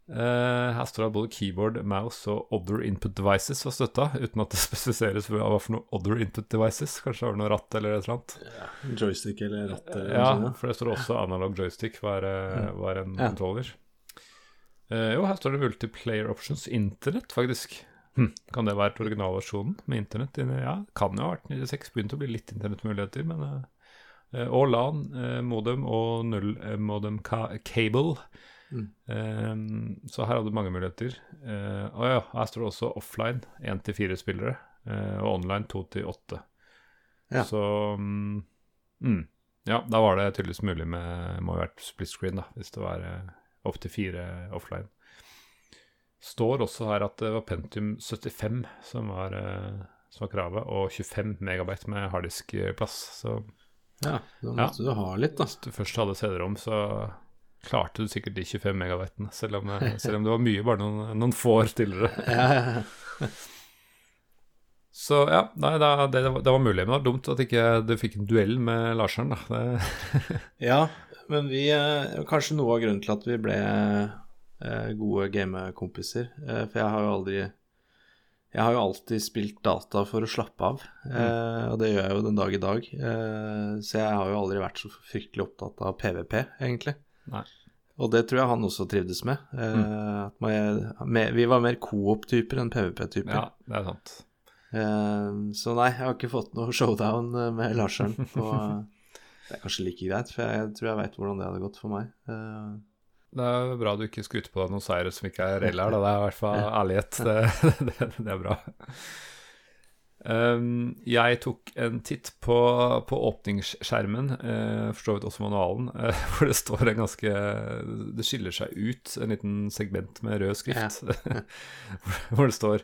B: Eh, her står det at både keyboard, mouse og other input devices var støtta, uten at det spesifiseres hva for noe other input devices. Kanskje det var noe ratt eller et eller annet.
A: Joystick eller ratt eller
B: Ja,
A: noe Ja,
B: for det står også analog joystick var, eh, var en
A: Ja.
B: controller. Uh, jo, her står det multiplayer options internett, faktisk. Hm, kan det være originalversjonen med internett? Ja, kan jo ha vært 96. Begynte å bli litt internettmuligheter, men eh, Og LAN, modem og null modem ca cable.
A: Mm.
B: Um, så her hadde du mange muligheter. Uh, og ja, her står det også offline, 1 til 4 spillere, uh, og online 2 til 8.
A: Ja.
B: Så um, mm, Ja, da var det tydeligvis mulig med Må ha vært split screen, da, hvis det var uh, opptil fire offline. Står også her at det var Pentium 75 som var, uh, som var kravet, og 25 megabyte med harddiskplass. Så
A: Ja, da måtte du ha litt, da.
B: hvis du først hadde CD-rom, så klarte du sikkert de 25 megawattene, selv om, eh, selv om det var mye bare noen, noen få år tidligere.
A: Ja, ja, ja.
B: Så ja, nei, da, det, det var mulig, men det var dumt at ikke du fikk en duell med Larsen, da. Det,
A: Ja, men vi eh, Kanskje noe av grunnen til at vi ble eh, gode gamekompiser. For jeg har jo aldri Jeg har jo alltid spilt data for å slappe av, mm. og det gjør jeg jo den dag i dag. Så jeg har jo aldri vært så fryktelig opptatt av PVP, egentlig.
B: Nei.
A: Og det tror jeg han også trivdes med. Mm. at man, med vi var mer coop-typer enn PVP-typer.
B: Ja, det er sant.
A: Eh, så nei, jeg har ikke fått noe showdown eh, med Larsen. Og det er kanskje like greit, for jeg tror jeg veit hvordan det hadde gått for meg. Eh,
B: Det er bra du ikke skryter på deg noen seire som ikke er reelle her. Da. Det er i hvert fall ærlighet. Det, det, det er bra. Um, jeg tok en titt på, på åpningsskjermen, uh, for så vidt også manualen, uh, hvor det står en ganske Det skiller seg ut en liten segment med rød skrift, hvor det står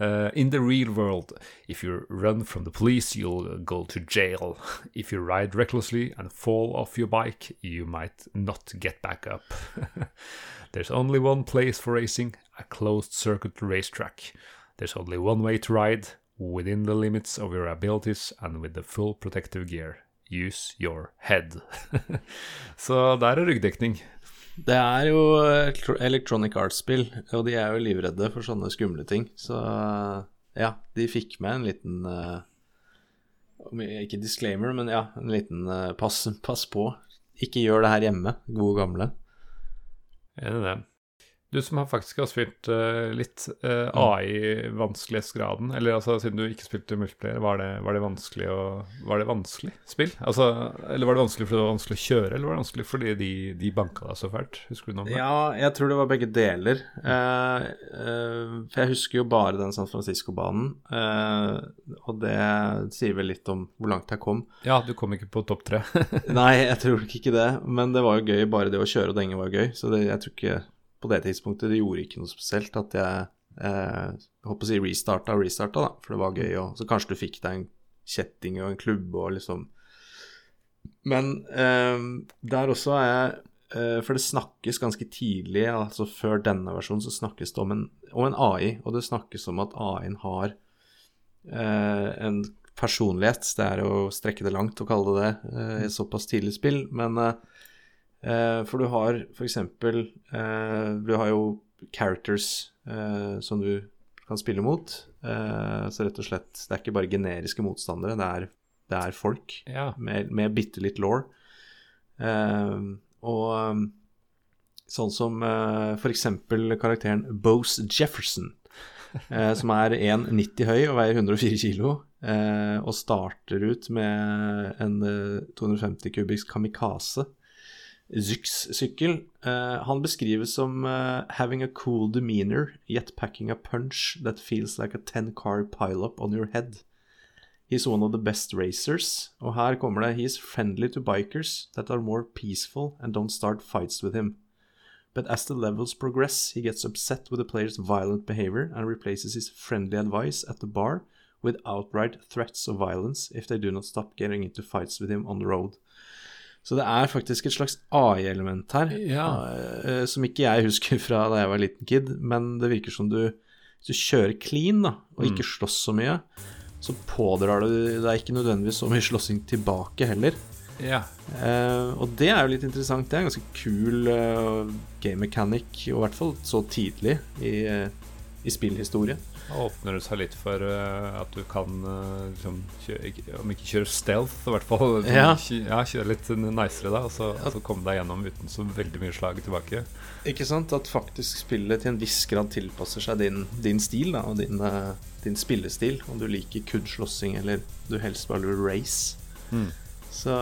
B: uh, In the real world, if you run from the police, you'll go to jail. If you ride recklessly and fall off your bike, you might not get back up. There's only one place for racing, a closed circuit racetrack. There's only one way to ride, within the limits of your abilities and with the full protective gear. Use your head. Så der er ryggdekning.
A: Det er jo Electronic Arts-spill, og de er jo livredde for sånne skumle ting. Så ja, de fikk med en liten eh, Ikke disclaimer, men ja, en liten eh, pass, pass på. Ikke gjør det her hjemme, gode gamle.
B: Enig i det. Du som har faktisk har spilt uh, litt uh, AI-vanskelighetsgraden, eller altså siden du ikke spilte multiplayer, var det, var det vanskelig å Var det vanskelig spill? Altså, eller var det vanskelig fordi det var vanskelig å kjøre, eller var det vanskelig fordi de, de banka deg så fælt? Husker du noe om det?
A: Ja, jeg tror det var begge deler. Uh, eh, for jeg husker jo bare den San Francisco-banen, eh, og det sier vel litt om hvor langt jeg kom.
B: Ja, du kom ikke på topp tre.
A: Nei, jeg tror ikke det, men det var jo gøy. Bare det å kjøre og denge var gøy, så det, jeg tror ikke på det tidspunktet det gjorde ikke noe spesielt at jeg eh, håper å si restarta og restarta, da, for det var gøy. Og, så kanskje du fikk deg en kjetting og en klubb og liksom Men eh, der også er jeg eh, For det snakkes ganske tidlig, altså før denne versjonen, så snakkes det om en, om en AI, og det snakkes om at AI-en har eh, en personlighet. Det er å strekke det langt å kalle det det eh, i såpass tidlig spill, men Eh, for du har eksempel eh, Du har jo characters eh, som du kan spille mot. Eh, så rett og slett Det er ikke bare generiske motstandere, det er, det er folk
B: ja.
A: med, med bitte litt law. Eh, og sånn som eh, eksempel karakteren Bose Jefferson, eh, som er 1,90 høy og veier 104 kilo, eh, og starter ut med en eh, 250 kubikks kamikaze. Zyx-sykkel. Eh, han beskrives som eh, 'having a cool demeanor, yet packing a punch that feels like a 10-car pileup on your head'. He's one of the best racers. Og her kommer det 'He is friendly to bikers that are more peaceful and don't start fights with him'. But as the levels progress, he gets upset with the player's violent behavior and replaces his friendly advice at the bar with outright threats of violence if they do not stop getting into fights with him on the road. Så det er faktisk et slags AI-element her,
B: Ja.
A: eh, som ikke jeg husker fra da jeg var liten kid, men det virker som du Hvis du kjører clean da, og ikke slåss så mye, så pådrar du deg ikke nødvendigvis så mye slåssing tilbake heller.
B: ja.
A: Eh, og det er jo litt interessant. Det er en ganske kul eh, game mechanic, og i hvert fall så tidlig i, eh, i spillhistorie.
B: Da åpner det seg litt for uh, at du kan uh, liksom, kjøre, om ikke kjøre stealth, i hvert fall
A: Ja.
B: ja, kjøre litt nicere da, og så, ja. så komme deg gjennom uten så veldig mye slag tilbake.
A: Ikke sant? At faktisk spillet til en viss grad tilpasser seg din, din stil da, og din, uh, din spillestil. Om du liker kun slåssing eller du helst bare vil race.
B: Mm.
A: Så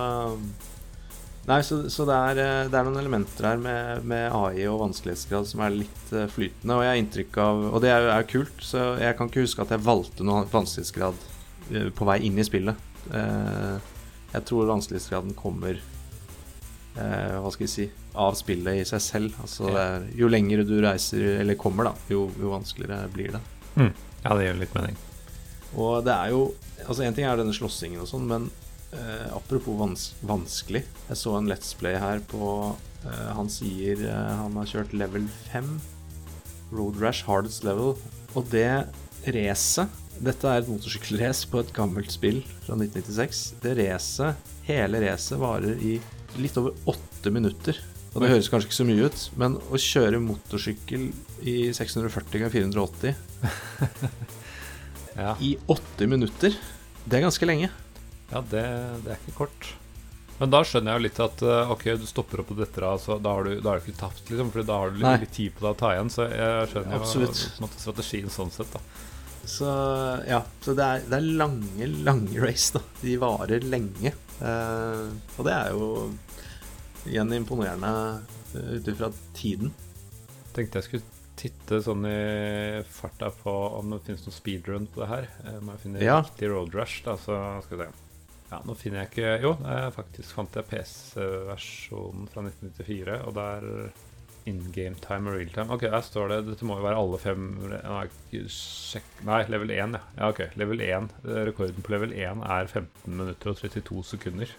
A: Nei, så, så det, er, eh, det er noen elementer her med, med AI og vanskelighetsgrad som er litt eh, flytende. Og jeg har inntrykk av Og det er jo kult, så jeg kan ikke huske at jeg valgte noen vanskelighetsgrad eh, på vei inn i spillet. Jeg tror vanskelighetsgraden kommer Hva skal vi si av spillet i seg selv. Altså er, jo lenger du reiser, eller kommer, da, jo, jo vanskeligere blir det.
B: Ja, det gjør litt mening.
A: Og det er jo Altså En ting er denne slåssingen og sånn, men eh, apropos vans vanskelig Jeg så en Let's Play her på eh, Han sier eh, han har kjørt level 5. Road Rash hardest level. Og det racet Dette er et motorsykkelrace på et gammelt spill fra 1996. Det racet, hele racet, varer i litt over åtte minutter. Og det høres kanskje ikke så mye ut, men å kjøre motorsykkel i 640 ganger 480
B: Ja.
A: i 80 minutter. Det er ganske lenge.
B: Ja, det, det er ikke kort. Men da skjønner jeg jo litt at eh, ok, du stopper opp på dette, da, så da har du, da har du ikke tapt, liksom. For da har du litt, litt tid på deg å ta igjen. Så jeg skjønner
A: Absolutt.
B: jo måte strategien sånn sett, da.
A: Så ja, så det er, det er lange, lange race, da. De varer lenge. Eh, og det er jo igjen imponerende uh, ut ifra tiden.
B: Tenkte jeg skulle titte sånn i farta på om det finnes noen speedrun på det her. Eh, Må jeg finne
A: Ja.
B: riktig road rush, da, så skal vi se. Ja, nå finner jeg ikke Jo, jeg faktisk fant jeg PC-versjonen fra 1994, og der in game time og real time. Ok, her står det Dette må jo være alle fem Nei, level 1, ja. ja. Ok, level 1. Eh, Rekorden på level 1 er 15 minutter og 32 sekunder.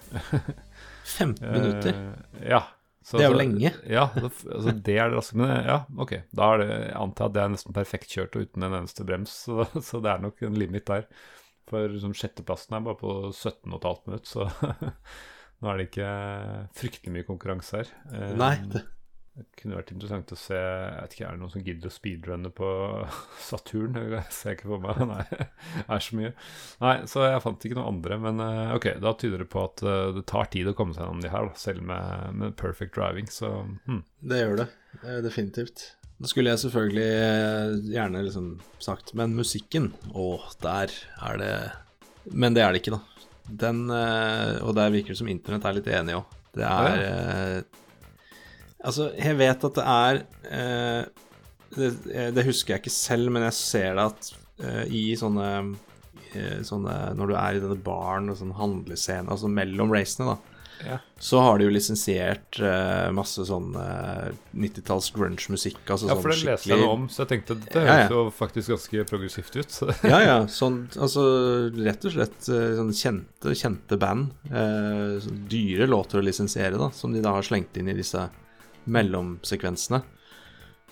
A: 15 minutter.
B: Eh, ja. Så,
A: Det er jo
B: så-
A: lenge.
B: Ja, altså det er det raske. Men ja, ok. Da er det, jeg antar at det er nesten perfekt kjørt og uten en eneste brems, så, så det er nok en limit der. For liksom, sjetteplassen er bare på 17,5 minutter, så nå er det ikke fryktelig mye konkurranse her. Eh,
A: Nei, det,
B: det kunne vært interessant å se Jeg vet ikke, Er det noen som gidder å speedrunne på Saturn? Det ser jeg ikke for meg. Nei, det er så mye. Nei, Så jeg fant ikke noen andre. Men eh, ok, da tyder det på at eh, det tar tid å komme seg gjennom de her, selv med, med perfect driving. Så hm.
A: det gjør det. Eh, definitivt. Da skulle jeg selvfølgelig eh, gjerne liksom sagt Men musikken, å, der er det Men det er det ikke, da. Den eh, Og der virker det som internett er litt enig òg. Det er ja. Altså, jeg vet at det er eh, det, eh, det husker jeg ikke selv, men jeg ser det at eh, i sånne eh, Sånne Når du er i denne baren og sånn handlescene, altså mellom racene, da
B: ja.
A: så har de jo lisensiert uh, masse sånn eh, 90-talls grunge-musikk. Altså
B: ja, for det
A: sånn
B: leste jeg noe om, så jeg tenkte det
A: Ja,
B: høres
A: ja.
B: jo faktisk ganske progressivt ut.
A: Ja, ja. Sånn, altså rett og slett eh, sånn kjente, kjente band. Eh, sånn dyre låter å lisensiere, da, som de da har slengt inn i disse mellomsekvensene.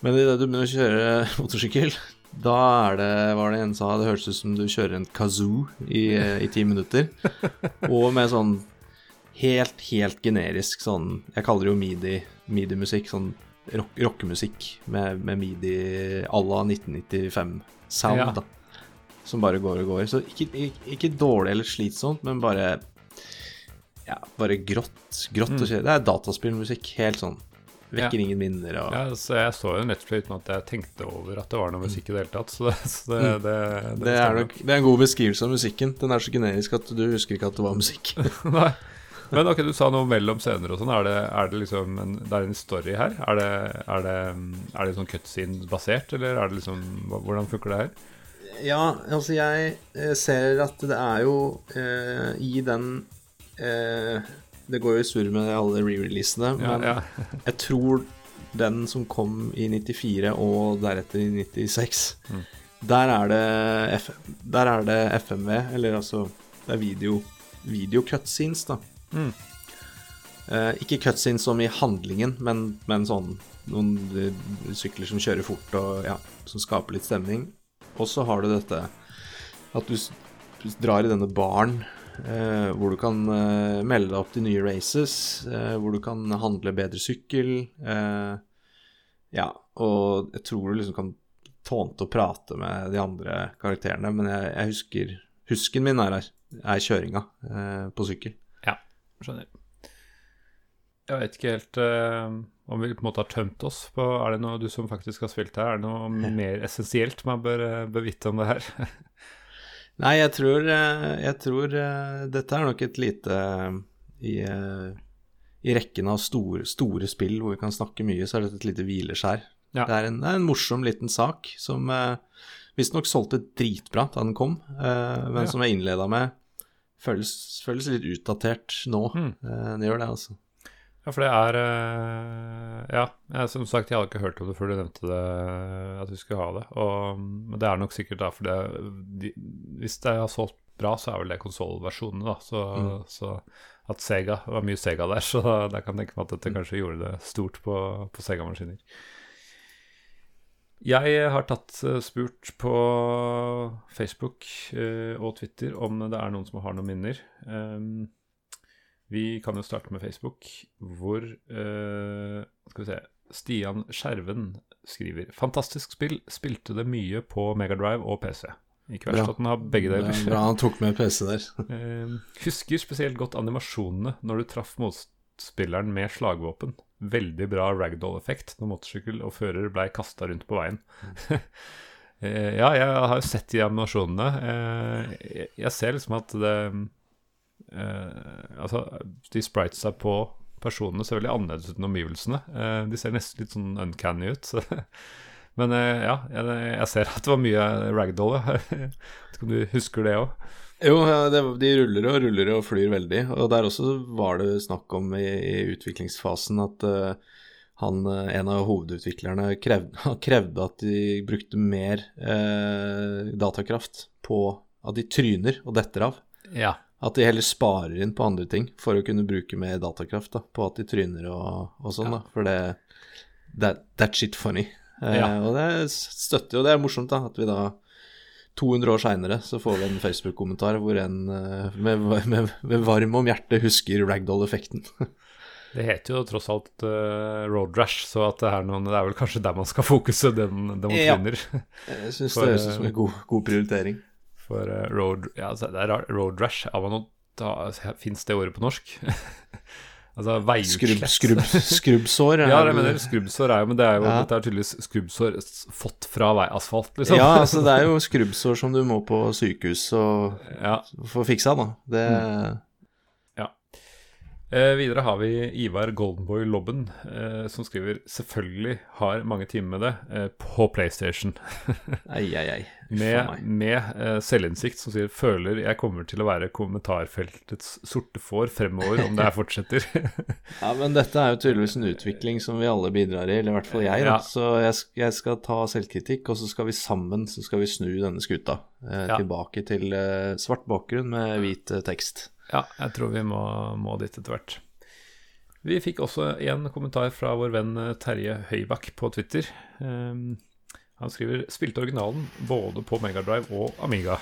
A: Men idet du begynner å kjøre motorsykkel, da er det, var det en sa, det høres ut som du kjører en kazoo i, eh, i ti minutter. Og med sånn helt, helt generisk sånn Jeg kaller det jo midi, midi-musikk. Sånn rock, rockemusikk med, med midi à la 1995-sound,
B: Ja.
A: da. Som bare går og går. Så ikke, ikke, ikke dårlig eller slitsomt, men bare Ja, bare grått. Grått og kjøre. Det er dataspillmusikk. Helt sånn. Vekker ingen minner og
B: Ja, så jeg så jo Netflix uten at jeg tenkte over at det var noe musikk i det hele tatt. Så det, så det, det, det,
A: Mm. det, er nok, det er en god beskrivelse av musikken. Den er så generisk at du husker ikke at det var musikk.
B: Nei. Men ok, du sa noe mellom scener og sånn. Er det, er det liksom en, Det er en story her? Er det, er det, er det sånn cutscene-basert, eller er det liksom Hvordan funker det her?
A: Ja, altså jeg eh, ser at det er jo eh, i den eh, Det går jo i surr med alle re-releasene,
B: Ja,
A: men
B: ja.
A: jeg tror den som kom i 94 og deretter i 96
B: Mm.
A: der, er der er det FMV, eller altså Det er video, video cutscenes, da.
B: Mm.
A: Eh, ikke cutscenes som i handlingen, men, men sånn noen eh, sykler som kjører fort og ja, som skaper litt stemning. Og så har du dette at du, drar i denne baren eh, hvor du kan eh, melde deg opp til nye races, eh, hvor du kan handle bedre sykkel. Eh, ja, og jeg tror du liksom kan tånte å prate med de andre karakterene, men jeg, jeg husker Husken min er, er kjøringa eh, på sykkel.
B: Skjønner. Jeg vet ikke helt uh, om vi på en måte har tømt oss på Er det noe du som faktisk har spilt her, er det noe mer essensielt man bør, eh, bør vite om det her?
A: Nei, jeg tror, eh, jeg tror dette er nok et lite i, I rekken av store, store spill hvor vi kan snakke mye, så er dette et lite hvileskjær.
B: Ja.
A: Det, er en, det er en morsom liten sak som uh, visstnok solgte dritbra da den kom, uh, men
B: Ja.
A: som jeg innleda med, føles, føles litt utdatert nå.
B: Mm.
A: Eh, det gjør det, altså.
B: Ja, for det er eh, Ja, som sagt, jeg hadde ikke hørt om det før du nevnte det, at du skulle ha det. Og, men det er nok sikkert da fordi de, Hvis det har solgt bra, så er vel det konsollversjonene, da. Så,
A: Mm.
B: så at Sega Det var mye Sega der, så da kan jeg tenke meg at dette kanskje gjorde det stort på, på Sega-maskiner. Jeg har tatt eh, spurt på Facebook eh, og Twitter om det er noen som har noen minner. Um, vi kan jo starte med Facebook, hvor eh, Skal vi se Stian Skjerven skriver Fantastisk spill. Spilte det mye på Megadrive og PC. Ikke verst at den har begge deler.
A: Bra han tok med PC der.
B: uh, husker spesielt godt animasjonene når du traff motspilleren med slagvåpen. Veldig bra ragdoll-effekt når motorsykkel og fører blei kasta rundt på veien. uh, ja, jeg har jo sett de animasjonene. Jeg, jeg, ser liksom at det Altså, de spritesa på personene ser veldig annerledes ut enn omgivelsene. de ser nesten litt sånn uncanny ut. Men ja, jeg, jeg, ser at det var mye ragdoll. Vet ikke om du husker det òg?
A: Jo, det, de ruller og ruller og flyr veldig. Og der også var det snakk om i, i utviklingsfasen at uh, han, en av hovedutviklerne krevde, krevde at de brukte mer uh, datakraft på at de tryner og detter av.
B: Ja.
A: At de heller sparer inn på andre ting for å kunne bruke mer datakraft da, på at de tryner og, og sånn. Ja. da, For det that, That's shit funny. Ja. Uh, og det støtter jo, det er morsomt da, at vi da 200 år seinere så får vi en Facebook-kommentar hvor en uh, med, med, med, varm om hjertet husker ragdoll-effekten.
B: det heter jo tross alt uh, road rash, så at det, er noen, det er vel kanskje der man skal fokuse den, den man ja. finner.
A: Jeg syns det høres ut som en god, god prioritering.
B: For road, ja, altså, det er road rash, fins det ordet på norsk? Altså veiutslett.
A: Skrubb, skrubb, skrubbsår?
B: ja, jeg mener skrubbsår er jo Men det er jo, ja. dette er tydeligvis skrubbsår fått fra veiasfalt, liksom.
A: Ja, altså det er jo skrubbsår som du må på sykehus og ja. få fiksa, da. Det mm.
B: Eh, videre har vi Ivar Goldenboy Lobben, eh, som skriver 'Selvfølgelig har mange timer med det eh, på PlayStation'.
A: ei, ei, ei
B: med, med uh, selvinnsikt som sier føler jeg kommer til å være kommentarfeltets sorte får fremover om det her fortsetter.
A: ja, men dette er jo tydeligvis en utvikling som vi alle bidrar i, eller i hvert fall jeg. Ja. Så jeg, jeg, skal ta selvkritikk, og så skal vi sammen så skal vi snu denne skuta uh, ja. tilbake til uh, svart bakgrunn med hvit tekst.
B: Ja, jeg tror vi må, må dit etter hvert. Vi fikk også en kommentar fra vår venn Terje Høybakk på Twitter. Um, han skriver spilte originalen både på Megadrive og Amiga.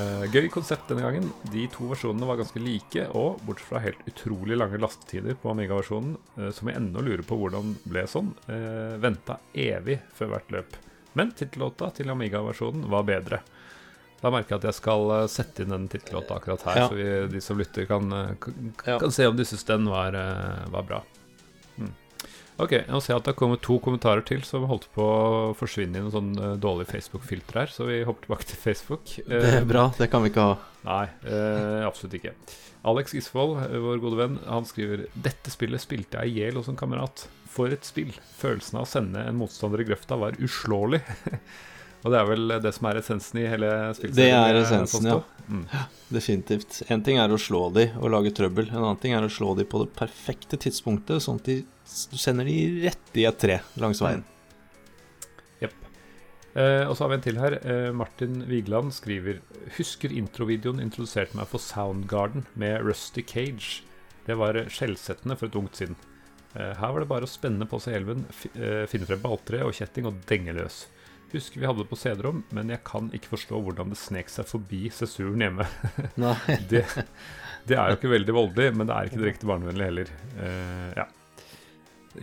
B: uh, gøy konsept denne gangen. De to versjonene var ganske like, og bortsett fra helt utrolig lange lastetider på Amiga-versjonen, uh, som jeg ennå lurer på hvordan ble sånn, uh, eh, venta evig før hvert løp. Men tittellåta til Amiga-versjonen var bedre. Da merker jeg at jeg skal sette inn den tittellåta akkurat her, ja. så vi, de som lytter, kan, kan, kan, se om de syns den var, var bra. Ok, nå ser jeg at det har kommet to kommentarer til som holdt på å forsvinne i noen sånn dårlig Facebook-filter her, så vi hopper tilbake til Facebook.
A: Det er bra, det kan vi ikke ha.
B: Nei, eh, absolutt ikke. Alex Isvold, vår gode venn, han skriver Dette spillet spilte jeg i hjel hos en kamerat. For et spill. Følelsen av å sende en motstander i grøfta var uslåelig. Og det er vel det som er essensen i hele spillet?
A: Det er essensen, ja. Mm. Definitivt. En ting er å slå de og lage trøbbel. En annen ting er å slå de på det perfekte tidspunktet, sånn at de, du sender de rett i et tre langs veien.
B: Jepp. Eh, og så har vi en til her. Eh, Martin Vigeland skriver Husker introvideoen introduserte meg for Soundgarden med Rusty Cage. Det var skjellsettende for et ungt sinn. Eh, her var det bare å spenne på seg elven, eh, finne frem balltre og kjetting og denge løs. Husker vi hadde det på CD-rom, men jeg kan ikke forstå hvordan det snek seg forbi sensuren hjemme. det, det, er jo ikke veldig voldelig, men det er ikke direkte barnevennlig heller. Uh, ja.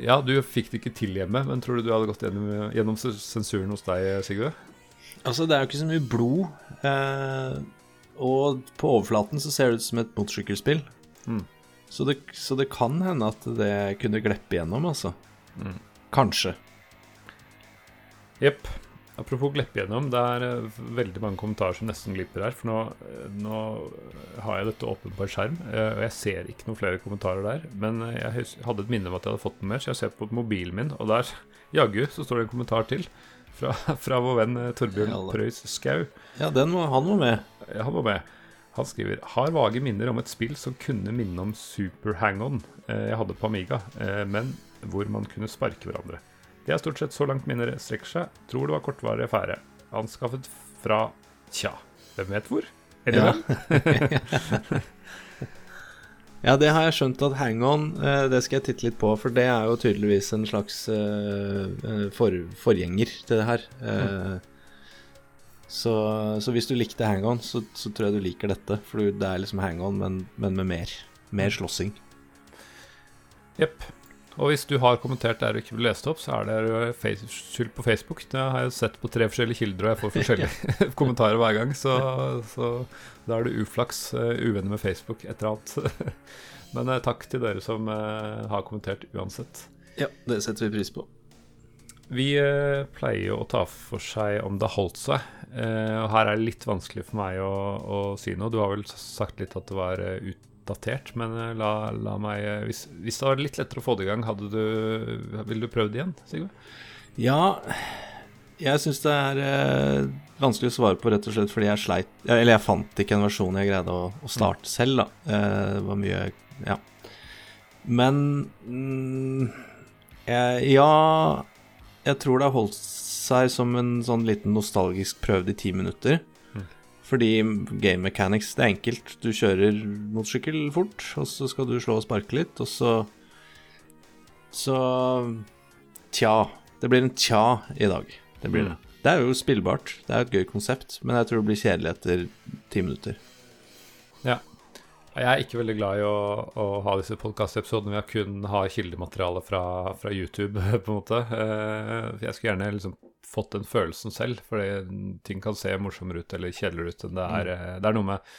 B: ja. du fikk det ikke til hjemme, men tror du du hadde gått gjennom, gjennom sensuren hos deg, Sigve?
A: Altså, det er jo ikke så mye blod. Uh, og på overflaten så ser det ut som et motorsykkelspill. Mm. Så, det, så, det, kan hende at det kunne gleppe igjennom, altså. Mm. Kanskje.
B: Jepp. Apropos glippe gjennom, det er eh, veldig mange kommentarer som nesten glipper her. For nå, eh, nå har jeg dette åpent på en skjerm, eh, og jeg ser ikke noen flere kommentarer der. Men jeg hadde et minne om at jeg hadde fått den mer, så jeg ser på mobilen min, og der, jaggu, så står det en kommentar til. Fra, fra vår venn Torbjørn ja, Prøys Skau.
A: Ja, den var, han var med.
B: Ja, han var med. Han skriver Har vage minner om et spill som kunne minne om Super Hang-On jeg hadde på Amiga, men hvor man kunne sparke hverandre. Det er stort sett så langt minner strekker seg. Tror det var kortvarig affære. Anskaffet fra tja, hvem vet hvor? Eller
A: ja. ja, det har jeg skjønt at Hang On, eh, det skal jeg titte litt på, for det er jo tydeligvis en slags uh, for, forgjenger til det her. Så, så, hvis du likte Hang On, så, så, tror jeg du liker dette. For det er liksom Hang On, men, men med mer. Mer slåssing.
B: Jepp. Og hvis du har kommentert der du ikke lese det opp, så er det skyld på Facebook. Det har jeg sett på tre forskjellige kilder, og jeg får forskjellige kommentarer hver gang. Så, så da er det uflaks. Uh, uvenner med Facebook, et eller annet. Men uh, takk til dere som uh, har kommentert uansett.
A: Ja, det setter vi pris på.
B: Vi pleier jo å ta for seg om det har holdt seg. og her er det litt vanskelig for meg å, å si noe. Du har vel sagt litt at det var ut oppdatert, men eh, la, la meg eh, hvis, hvis, det var litt lettere å få det i gang, hadde du, ville du prøvd igjen, Sigurd?
A: Ja, jeg syns det er eh, vanskelig å svare på, rett og slett fordi jeg sleit Eller jeg fant ikke en versjon jeg greide å, å starte selv, da. Eh, det var mye Ja. Men mm, jeg, Ja, jeg tror det har holdt seg som en sånn liten nostalgisk prøvd i ti minutter. Fordi game mechanics, det er enkelt. Du kjører motorsykkel fort, og så skal du slå og sparke litt, og så Så Tja. Det blir en tja i dag. Det blir det. Mm. Det er jo spillbart. Det er et gøy konsept, men jeg tror det blir kjedelig etter ti minutter.
B: Ja. Jeg er ikke veldig glad i å, å ha disse podkastepisodene hvor jeg kun har kildemateriale fra, fra, YouTube, på en måte. Eh, jeg skulle gjerne liksom fått den følelsen selv, fordi ting kan se morsommere ut eller kjedeligere ut enn det er. Mm. Eh, det er noe med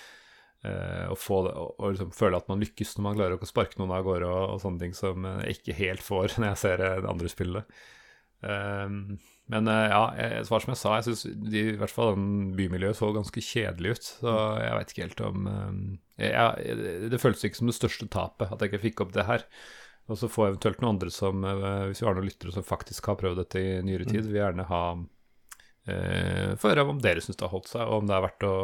B: uh, å få å liksom føle at man lykkes når man klarer å sparke noen av gårde og, og, sånne ting som jeg ikke helt får når jeg ser det andre spillet. Um, men ja, jeg, svar som jeg sa, jeg syns i hvert fall den bymiljøet så ganske kjedelig ut. Så jeg veit ikke helt om um, jeg, Det føltes ikke som det største tapet at jeg ikke fikk opp det her. Og så få eventuelt noen andre som, eh, hvis vi har noen lyttere som faktisk har prøvd dette i nyere tid, mm. vil gjerne ha eh, Få høre om dere syns det har holdt seg, og om det er verdt å,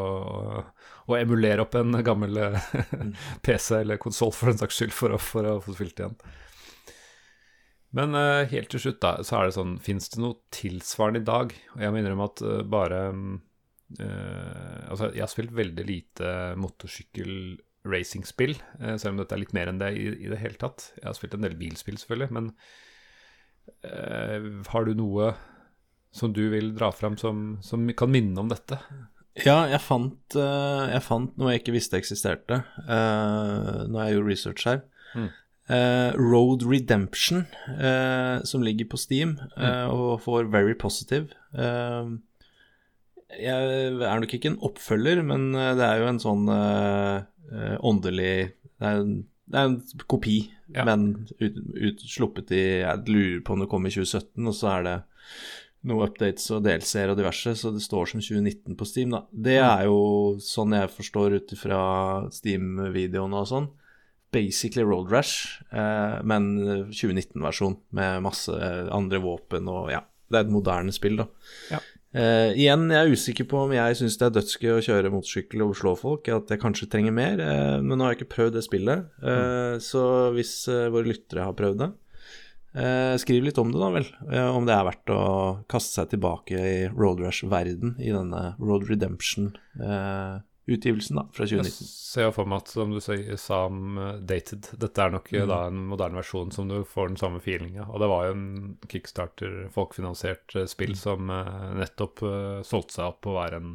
B: å emulere opp en gammel mm. PC eller konsoll for den saks skyld for å, for å få spilt igjen. Men eh, helt til slutt, da, så er det sånn Fins det noe tilsvarende i dag? Og jeg må innrømme at uh, bare eh, Altså, jeg har spilt veldig lite motorsykkel racingspill, eh, selv om dette er litt mer enn det i, i, det hele tatt. Jeg har spilt en del bilspill, selvfølgelig, men uh, har du noe som du vil dra fram som, som kan minne om dette?
A: Ja, jeg fant, uh, jeg fant noe jeg ikke visste eksisterte uh, når jeg gjorde research her. Mm. Uh, Road Redemption, som ligger på Steam mm. og får very positive. Jeg er nok ikke en oppfølger, men det er jo en sånn uh, åndelig det er, en, det er, en, kopi, ja. men ut, ut, sluppet i Jeg lurer på om det kom i 2017, og så er det noen updates og delseere og diverse, så det står som 2019 på Steam, da. Det mm. er jo sånn jeg forstår ut ifra Steam-videoene og sånn. Basically Road Rash, eh, men 2019-versjon med masse andre våpen og ja. Det er et moderne spill, da. Ja. Uh, igjen, jeg er usikker på om jeg syns det er dødsgøy å kjøre motorsykkel og slå folk, at jeg kanskje trenger mer, uh, men nå har jeg ikke prøvd det spillet. Uh, mm. Så hvis våre lyttere har prøvd det, skriv litt om det, da vel. om det er verdt å kaste seg tilbake i Road Rush-verden i denne Road Redemption. Uh, utgivelsen da, fra 2019. Jeg
B: ser for meg at, som du sa om uh, Dated, dette er nok mm. da en moderne versjon som du får den samme feelinga. Og det var jo en kickstarter, folkefinansiert uh, spill mm. som uh, nettopp solgte seg opp på å være en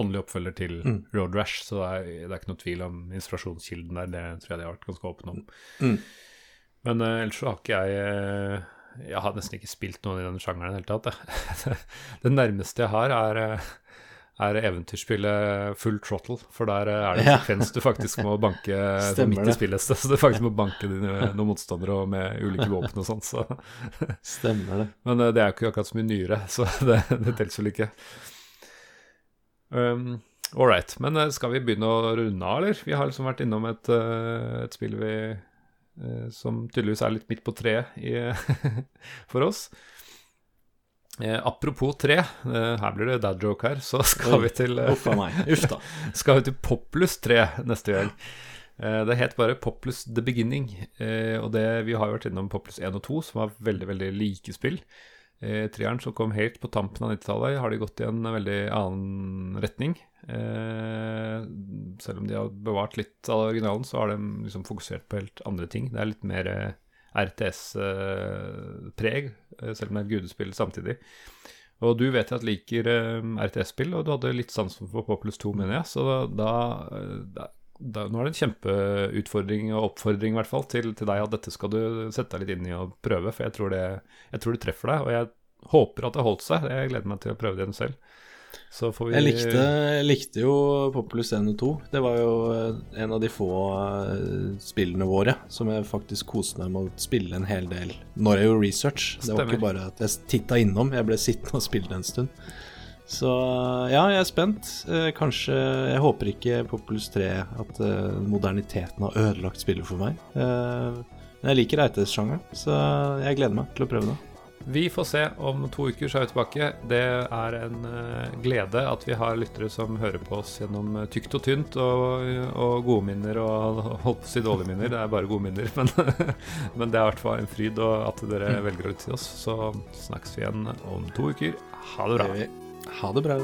B: åndelig oppfølger til mm. Road Rash, så det er, det er, ikke noe tvil om inspirasjonskilden der. Det tror jeg de har vært ganske åpne om. Mm. Men ellers så har ikke jeg Jeg har nesten ikke spilt noen i denne sjangeren i det hele tatt. det nærmeste jeg har, er er eventyrspillet Full Trottle. For der er det en sekvens du faktisk må banke midt i spillet. Så du faktisk må banke dine, noen motstandere med ulike våpen og sånn. Så.
A: Stemmer det.
B: Men uh, det er jo ikke akkurat så mye nyere, så det, det teller vel ikke. Um, All right. Men uh, skal vi begynne å runde av, eller? Vi har liksom vært innom et, et spill vi, som tydeligvis er litt midt på treet for oss. Eh, apropos tre, eh, her blir det dad joke her, så skal vi til
A: eh,
B: skal vi til Poplus 3 neste gang. Eh, det het bare Poplus The Beginning, eh, og det, vi har jo vært innom Poplus 1 og 2, som var veldig veldig like spill. Eh, treeren som kom helt på tampen av 90-tallet, har de gått i en veldig annen retning. Eh, selv om de har bevart litt av originalen, så har de liksom fokusert på helt andre ting. Det er litt mer RTS-preg, eh, selv om det er et gudespill samtidig. Og du vet jeg at liker eh, RTS-spill, og du hadde litt sansen for Populus 2, mener jeg. Så da, da, da, nå er det en kjempeutfordring og oppfordring i hvert fall til, til, deg at dette skal du sette deg litt inn i og prøve, for jeg tror det, jeg tror det treffer deg. Og jeg håper at det holdt seg. Jeg gleder meg til å prøve det selv.
A: Vi... Jeg, likte, jeg, likte, jo Populus 1 og 2. Det var jo eh, en av de få uh, spillene våre som jeg faktisk koste meg med å spille en hel del når jeg gjorde research. Stemmer. Det var ikke bare at jeg titta innom, jeg ble sittende og spille en stund. Så ja, jeg er spent. Eh, kanskje Jeg håper ikke Populus 3 at moderniteten har ødelagt spillet for meg. Men jeg liker RTS-sjangeren, så jeg gleder meg til å prøve det.
B: Vi får se om to uker, så er vi tilbake. Det er en uh, glede at vi har lyttere som hører på oss gjennom uh, tykt og tynt, og, og gode minner og holdt på å si dårlige minner. Det er bare gode minner, men, men det er i hvert fall en fryd at dere mm. velger å lytte til oss. Så snakkes vi igjen om to uker. Ha det bra.
A: Ha det bra.